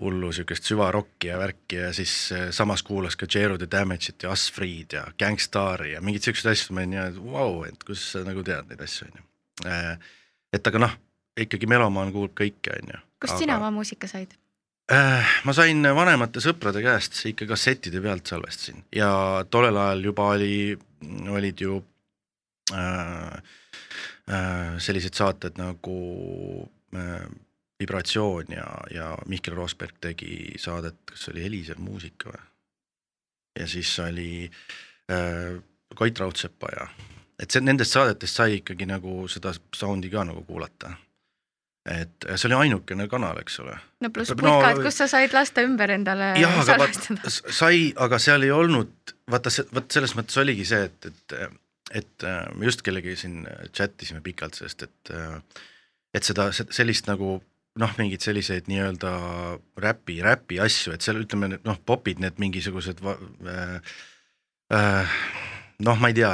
hullu siukest süvarokki ja värki ja siis äh, samas kuulas ka Zero the Damage'it ja Us-Freed ja Gangstari ja mingeid siukseid asju, ma olin niimoodi, et vau, et kus sa nagu tead neid asju, on ju. Äh, et aga noh, ikkagi melomaan kuulab kõike, on ju. kust aga... sina oma muusika said? ma sain vanemate sõprade käest ikka kassettide pealt salvestasin ja tollel ajal juba oli, olid ju Äh, sellised saated nagu äh, Vibratsioon ja, ja Mihkel Rosberg tegi saadet, kas oli Helisev muusika või? ja siis oli äh, Koit Raudsepa ja et see nendest saadetest sai ikkagi nagu seda sound'i ka nagu kuulata. et see oli ainukene kanal, eks ole. no pluss putkad no,, kus sa said lasta ümber endale jah, aga vaat sai, aga seal ei olnud, vaata see, vot selles mõttes oligi see, et, et et me just kellegi siin chat isime pikalt sellest, et et seda, sellist nagu noh, mingeid selliseid nii-öelda räpi, räpi asju, et seal ütleme noh, popid need mingisugused äh, äh, noh, ma ei tea,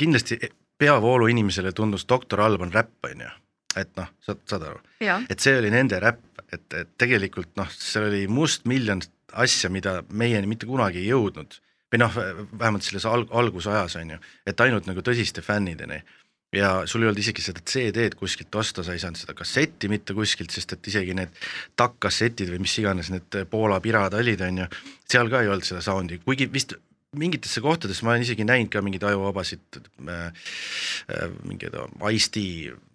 kindlasti peavoolu inimesele tundus Doktor Alban räpp, on ju. Et noh, saad, saad aru, et see oli nende räpp, et, et tegelikult noh, seal oli mustmiljon asja, mida meieni mitte kunagi ei jõudnud või noh, vähemalt selles alg-, algusajas on ju, et ainult nagu tõsiste fännideni ja sul ei olnud isegi seda CD-d kuskilt osta, sa ei saanud seda kassetti mitte kuskilt, sest et isegi need takk-kassetid või mis iganes need Poola pirad olid, on ju, seal ka ei olnud seda sound'i, kuigi vist mingitesse kohtadesse ma olen isegi näinud ka mingeid ajuvabasid äh, äh, mingeid Ice-T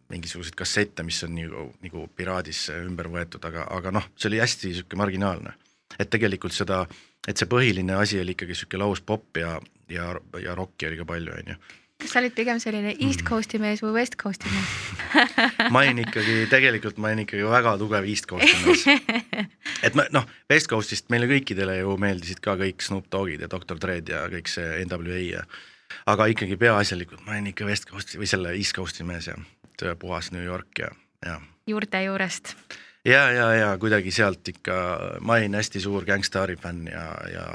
mingisuguseid kassette, mis on nagu, nagu Piraadisse ümber võetud, aga, aga noh, see oli hästi niisugune marginaalne. et tegelikult seda, et see põhiline asi oli ikkagi niisugune laus popp ja, ja, ja rokki oli ka palju, on ju kas sa olid pigem selline East mm. Coast'i mees või West Coast'i mees (laughs) ma olin ikkagi, tegelikult ma olin ikkagi väga tugev East Coast'i mees. (laughs) et ma noh, West Coast'ist meile kõikidele ju meeldisid ka kõik Snoop Doggid ja Doktor Dre'd ja kõik see NWA ja aga ikkagi peaasjalikult ma olin ikka West Coast'i või selle East Coast'i mees ja puhas New York ja, ja. juurte juurest. Ja, ja, ja kuidagi sealt ikka, ma olin hästi suur Gangstari fänn ja, ja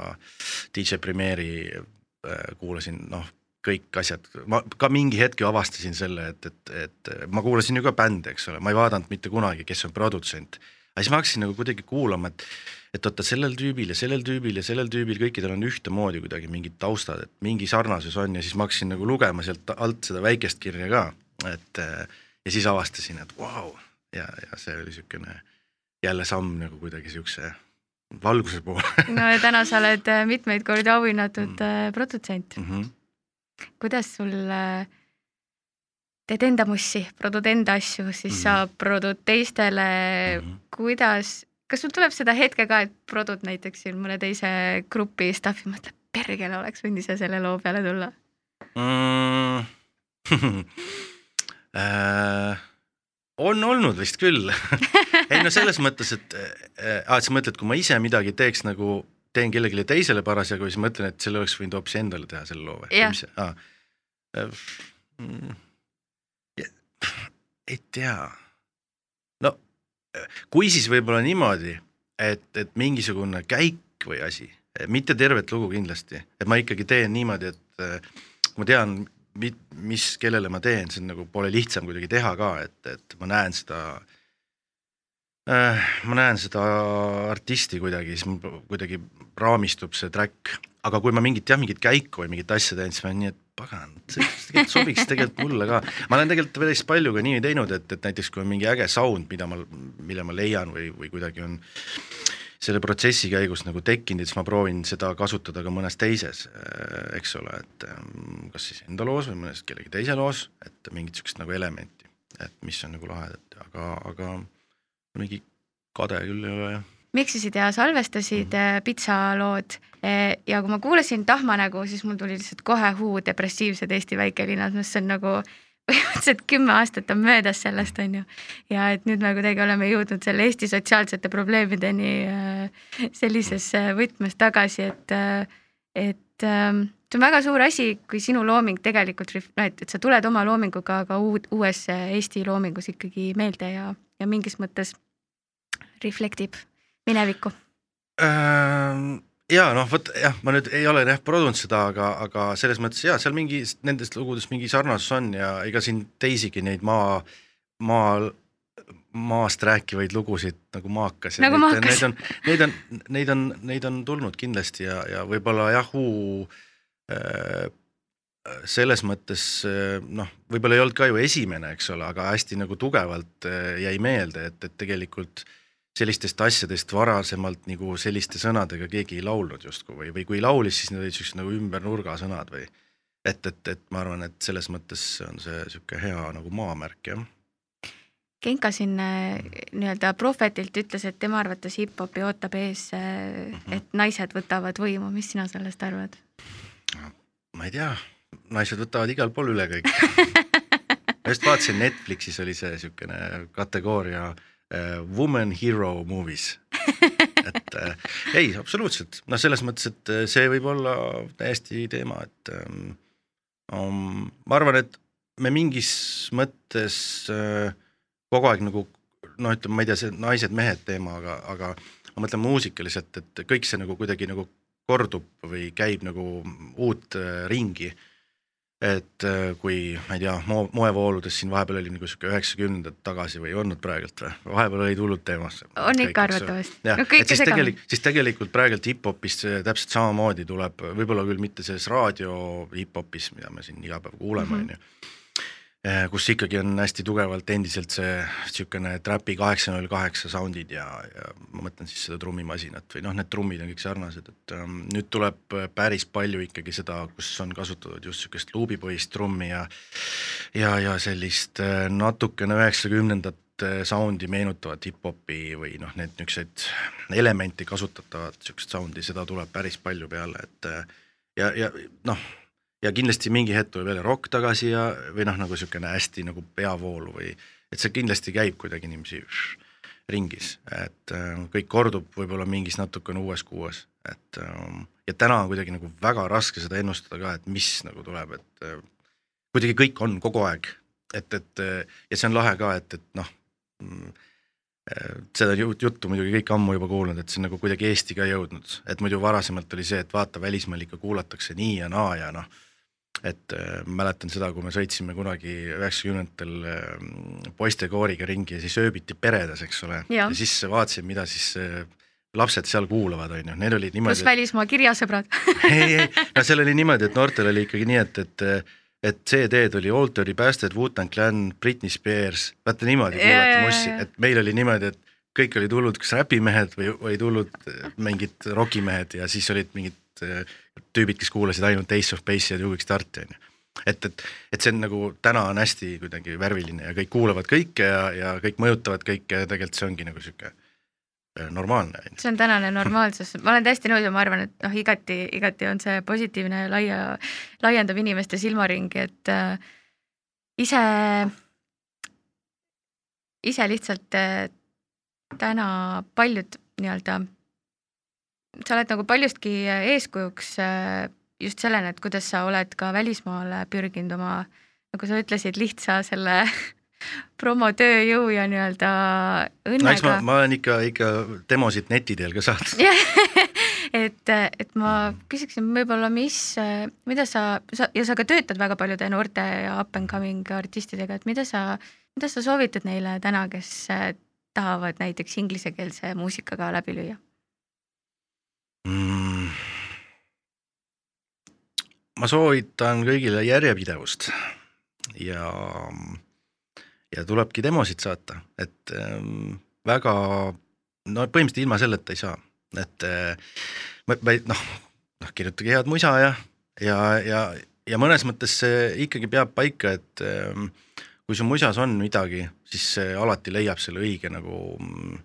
DJ Premiere'i äh, kuulasin, noh, kõik asjad, ma ka mingi hetk ju avastasin selle, et, et, et ma kuulasin ju ka bände, eks ole, ma ei vaadanud mitte kunagi, kes on produtsent. aga siis ma hakkasin nagu kuidagi kuulama, et et oota, sellel tüübil ja sellel tüübil ja sellel tüübil, kõikidel on ühtemoodi kuidagi mingid taustad, et mingi sarnasus on ja siis ma hakkasin nagu lugema sealt alt seda väikest kirja ka et ja siis avastasin, et vau wow. Ja, ja see oli niisugune jälle samm nagu kuidagi niisuguse valguse poole (laughs) no ja täna sa oled äh, mitmeid kordi auhinnatud mm. Äh, produtsent mm. -hmm. kuidas sul äh, teed enda mussi, produd enda asju, siis mm -hmm. sa produd teistele mm, -hmm. kuidas, kas sul tuleb seda hetke ka, et produd näiteks siin mõne teise grupi stuff'i, mõtled, pergele oleks võinud ise selle loo peale tulla mm. (laughs) äh,? On olnud vist küll (laughs) ei no selles mõttes, et äh,, et sa mõtled, kui ma ise midagi teeks nagu, teen kellelegi teisele parasjagu, siis mõtlen, et selle oleks võinud hoopis endale teha selle loo või? Ah. Mm, ei tea. no kui siis võib-olla niimoodi, et, et mingisugune käik või asi, mitte tervet lugu kindlasti, et ma ikkagi teen niimoodi, et kui ma tean, mis, kellele ma teen, see on nagu, pole lihtsam kuidagi teha ka, et, et ma näen seda äh,, ma näen seda artisti kuidagi, siis mul kuidagi raamistub see track, aga kui ma mingit jah, mingit käiku või mingit asja teen, siis ma olen nii, et pagan, see tegelikult sobiks tegelikult mulle ka. ma olen tegelikult päris palju ka nii teinud, et, et näiteks kui on mingi äge sound, mida ma, mille ma leian või, või kuidagi on selle protsessi käigus nagu tekkinud, siis ma proovin seda kasutada ka mõnes teises, äh, eks ole, et ähm, kas siis enda loos või mõnes kellegi teise loos, et mingit niisugust nagu elementi, et mis on nagu lahe, aga, aga mingi kade küll ei ole jah miksisid ja salvestasid mm -hmm. pitsalood äh, ja kui ma kuulasin Tahmanägu, siis mul tuli lihtsalt kohe huu depressiivsed Eesti väikelinnad, mis on nagu (laughs) põhimõtteliselt kümme aastat on möödas sellest, on ju. ja et nüüd me kuidagi oleme jõudnud selle Eesti sotsiaalsete probleemideni äh, sellises võtmes tagasi, et, äh, et ähm, see on väga suur asi, kui sinu looming tegelikult, et, et sa tuled oma loominguga ka uud, uues Eesti loomingus ikkagi meelde ja, ja mingis mõttes reflektib minevikku ähm ja noh, vot jah, ma nüüd ei ole jah produnud seda, aga, aga selles mõttes ja seal mingi nendest lugudest mingi sarnasus on ja ega siin teisigi neid maa, maa, maast rääkivaid lugusid nagu maakas. nagu maakas. Neid on, neid on, neid on, neid on tulnud kindlasti ja, ja võib-olla Uu äh, selles mõttes noh, võib-olla ei olnud ka ju esimene, eks ole, aga hästi nagu tugevalt äh, jäi meelde, et, et tegelikult äh, sellistest asjadest varasemalt nagu selliste sõnadega keegi ei laulnud justkui või, või kui laulis, siis need olid siuksed nagu ümber nurga sõnad või et, et, et ma arvan, et selles mõttes on see sihuke hea nagu maamärk jah. Genka siin äh, nii-öelda prohvetilt ütles, et tema arvates hip-hopi ootab ees, mm -hmm. et naised võtavad võimu, mis sina sellest arvad? ma ei tea, naised võtavad igal pool üle kõik (laughs) ma just vaatasin Netflixis oli see niisugune kategooria uh, Woman Hero Movies. (laughs) Et äh, ei, absoluutselt, noh, selles mõttes, et äh, see võib olla täiesti teema, et ähm, um, ma arvan, et me mingis mõttes äh, kogu aeg nagu noh, ütleme, ma ei tea, see naised-mehed teema, aga, aga ma mõtlen muusikaliselt, et kõik see nagu kuidagi nagu kordub või käib nagu uut äh, ringi et äh, kui ma ei tea, mo-, moevooludes siin vahepeal oli nagu sihuke üheksakümnendad tagasi või ei olnud praegult või, vahepeal olid hullud teemasse. on ikka arvatavasti. no,, et siis tegelikult, siis tegelikult praegult hip-hopis täpselt samamoodi tuleb, võib-olla küll mitte selles raadio hip-hopis, mida me siin iga päev kuuleme, mhm. on ju kus ikkagi on hästi tugevalt endiselt see niisugune trapi kaheksa null kaheksa sound'id ja, ja ma mõtlen siis seda trummimasinat või noh, need trummid on kõik sarnased, et ähm, nüüd tuleb päris palju ikkagi seda, kus on kasutatud just niisugust luubipõhist trummi ja ja, ja sellist äh, natukene üheksakümnendat sound'i meenutavat hip-hopi või noh, need niisuguseid elementi kasutatavat niisugust sound'i, seda tuleb päris palju peale, et äh, ja, ja noh ja kindlasti mingi hetk tuleb jälle rokk tagasi ja, või noh, nagu niisugune hästi nagu peavoolu või et see kindlasti käib kuidagi niiviisi ringis, et äh, kõik kordub võib-olla mingis natukene uues kuues, et äh, ja täna on kuidagi nagu väga raske seda ennustada ka, et mis nagu tuleb, et äh, kuidagi kõik on kogu aeg, et, et ja see on lahe ka, et, et noh mm, seda juttu muidugi kõik ammu juba kuulnud, et see on nagu kuidagi Eesti ka jõudnud, et muidu varasemalt oli see, et vaata, välismaal ikka kuulatakse nii ja naa ja noh et äh, mäletan seda, kui me sõitsime kunagi üheksakümnendatel äh, poistekooriga ringi ja siis ööbiti peredes, eks ole, ja siis vaatasin, mida siis äh, lapsed seal kuulavad, on ju, neil oli niimoodi. pluss välismaa kirjasõbrad? (laughs) Ei, ei, no seal oli niimoodi, et noortel oli ikkagi nii, et, et et CD-d oli Alter Bastard, Wu-Tang Clan, Britney Spears, vaata niimoodi kuulati mussi, et meil oli niimoodi, et kõik olid hullud kas räpimehed või olid hullud mingid rokimehed ja siis olid mingid tüübid, kes kuulasid ainult Ace of Base'i ja Dewey Starti on ju. et, et, et see on nagu täna on hästi kuidagi värviline ja kõik kuulavad kõike ja, ja kõik mõjutavad kõike ja tegelikult see ongi nagu sihuke äh, normaalne. see on tänane normaalsus, ma olen täiesti nõus ja ma arvan, et noh, igati, igati on see positiivne ja laia, laiendab inimeste silmaringi, et äh, ise, ise lihtsalt äh, täna paljud nii-öelda sa oled nagu paljustki äh, eeskujuks äh, just sellena, et kuidas sa oled ka välismaale pürginud oma, nagu sa ütlesid, lihtsa selle (laughs) promotööjõu ja nii-öelda õnnega. no eks ma, ma olen ikka, ikka demosid neti teel ka saanud (laughs) et, et ma küsiksin võib-olla, mis, mida sa, sa ja sa ka töötad väga paljude noorte ja up and coming artistidega, et mida sa, mida sa soovitad neile täna, kes tahavad näiteks inglisekeelse muusikaga läbi lüüa? Mm,? ma soovitan kõigile järjepidevust ja, ja tulebki demosid saata, et ähm, väga no põhimõtteliselt ilma selleta ei saa, et ma, ma noh, noh kirjutage head musa ja, ja, ja, ja mõnes mõttes see ikkagi peab paika, et ähm, kui su musas on midagi, siis see alati leiab selle õige nagu mm,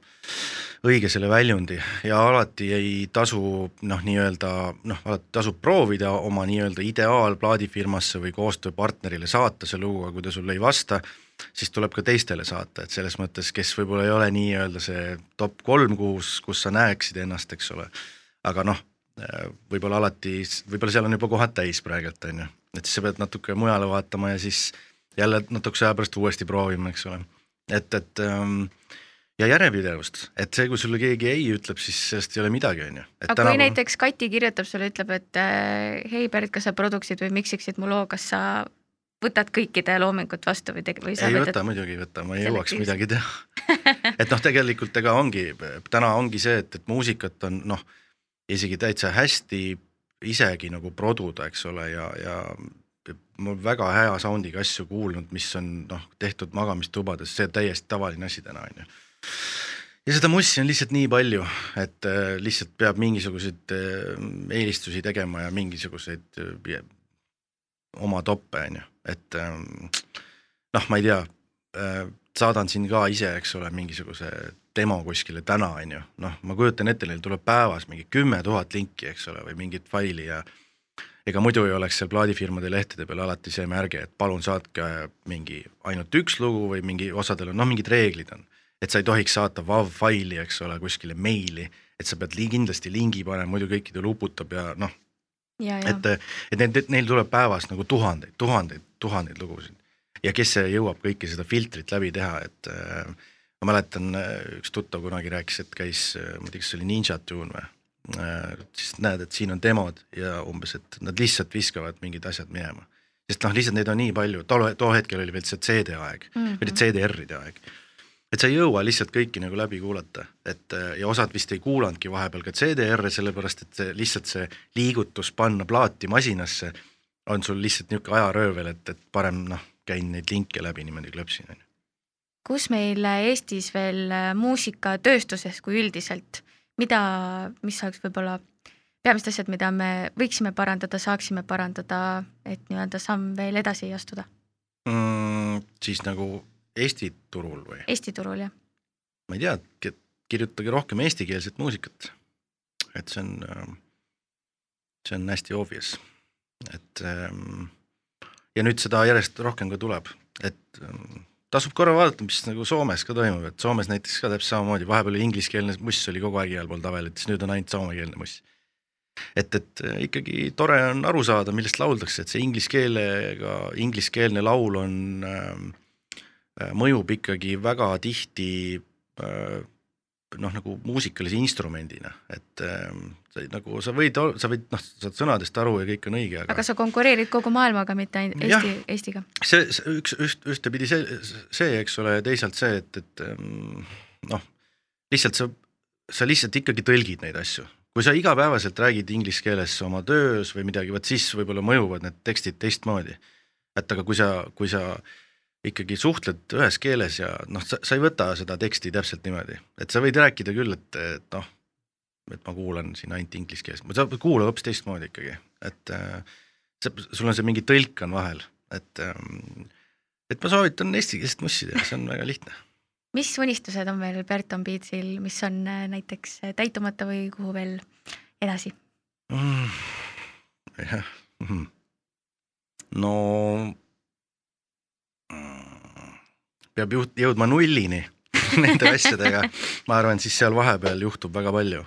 õige selle väljundi. Ja alati ei tasu noh, nii-öelda noh, alati tasub proovida oma nii-öelda ideaalplaadifirmasse või koostööpartnerile saata see lugu, aga kui ta sulle ei vasta, siis tuleb ka teistele saata, et selles mõttes, kes võib-olla ei ole nii-öelda see top kolm, kus, kus sa näeksid ennast, eks ole, aga noh, võib-olla alati, võib-olla seal on juba kohad täis praegult, on ju, et siis sa pead natuke mujale vaatama ja siis jälle natukese aja pärast uuesti proovima, eks ole. et, et ähm, ja järjepidevust, et see, kui sulle keegi ei ütleb, siis sellest ei ole midagi, on ju. aga tänapäeval... kui näiteks Kati kirjutab sulle, ütleb, et äh, hei Berit, kas sa produksid või miksiksid mu loo, kas sa võtad kõikide loomingut vastu või teg-, või sa ei võtad... võta, muidugi ei võta, ma ei jõuaks midagi teha. (laughs) Et noh, tegelikult ega ongi, täna ongi see, et, et muusikat on noh, isegi täitsa hästi isegi nagu produda, eks ole, ja, ja ma olen väga hea sound'iga asju kuulnud, mis on noh, tehtud magamistubades, see on täiesti tavaline asi täna, on ju ja seda mussi on lihtsalt nii palju, et äh, lihtsalt peab mingisuguseid äh, eelistusi tegema ja mingisuguseid äh, oma toppe, on ju, et ähm, noh, ma ei tea, saadan siin ka ise, eks ole, mingisuguse demo kuskile täna, on ju, noh, ma kujutan ette, neil tuleb päevas mingi kümme tuhat linki, eks ole, või mingit faili ja ega muidu ei oleks seal plaadifirmade lehtede peal alati see märge, et palun saatke mingi ainult üks lugu või mingi osadel on noh, mingid reeglid on. Et sa ei tohiks saata WAV faili, eks ole, kuskile meili, et sa pead li kindlasti lingi panema, muidu kõikidel uputab ja noh. et, et need, neil tuleb päevas nagu tuhandeid, tuhandeid, tuhandeid lugusid ja kes jõuab kõike seda filtrit läbi teha, et äh, ma mäletan, üks tuttav kunagi rääkis, et käis, ma ei tea, kas see oli Ninja Tune või Äh, siis näed, et siin on demod ja umbes, et nad lihtsalt viskavad mingid asjad minema. sest noh, lihtsalt neid on nii palju, tol, too hetkel oli veel see CD aeg mm, -hmm. või CDR-ide aeg. Et sa ei jõua lihtsalt kõiki nagu läbi kuulata, et ja osad vist ei kuulanudki vahepeal ka CDR-e, sellepärast et see lihtsalt see liigutus panna plaati masinasse on sul lihtsalt niisugune ajaröövel, et, et parem noh, käin neid linke läbi niimoodi klõpsin, on ju. kus meil Eestis veel muusikatööstuses kui üldiselt mida, mis oleks võib-olla peamised asjad, mida me võiksime parandada, saaksime parandada, et nii-öelda samm veel edasi astuda mm,? siis nagu Eesti turul või? Eesti turul, jah. ma ei tea, kirjutage rohkem eestikeelset muusikat. et see on, ähm, see on hästi obvious, et ähm, ja nüüd seda järjest rohkem ka tuleb, et ähm, tasub korra vaadata, mis nagu Soomes ka toimub, et Soomes näiteks ka täpselt samamoodi, vahepeal oli ingliskeelne muss oli kogu aeg igal pool tabelites, nüüd on ainult soomekeelne muss. et, et äh, ikkagi tore on aru saada, millest lauldakse, et see inglise keelega, ingliskeelne laul on äh,, mõjub ikkagi väga tihti äh, noh, nagu muusikalise instrumendina, et äh, sa nagu sa võid, sa võid noh, saad sõnadest aru ja kõik on õige, aga aga sa konkureerid kogu maailmaga, mitte ainult Eesti, Eestiga? see, see üks, üht, ühtepidi see, see, eks ole, ja teisalt see, et, et ähm, noh, lihtsalt sa, sa lihtsalt ikkagi tõlgid neid asju. kui sa igapäevaselt räägid inglise keeles oma töös või midagi, vot siis võib-olla mõjuvad need tekstid teistmoodi. et aga kui sa, kui sa äh, ikkagi suhtled ühes keeles ja noh, sa, sa ei võta seda teksti täpselt niimoodi, et sa võid rääkida küll, et, et noh, et ma kuulan siin ainult inglise keeles, sa kuula hoopis teistmoodi ikkagi, et äh, see, sul on see mingi tõlk on vahel, et ähm, et ma soovitan eestikeelset mussi teha, see on väga lihtne. mis unistused on veel Berton Beatsil, mis on äh, näiteks täitumata või kuhu veel edasi mm,? jah, mhm. no peab juht-, jõudma nullini (laughs) nende asjadega, ma arvan, siis seal vahepeal juhtub väga palju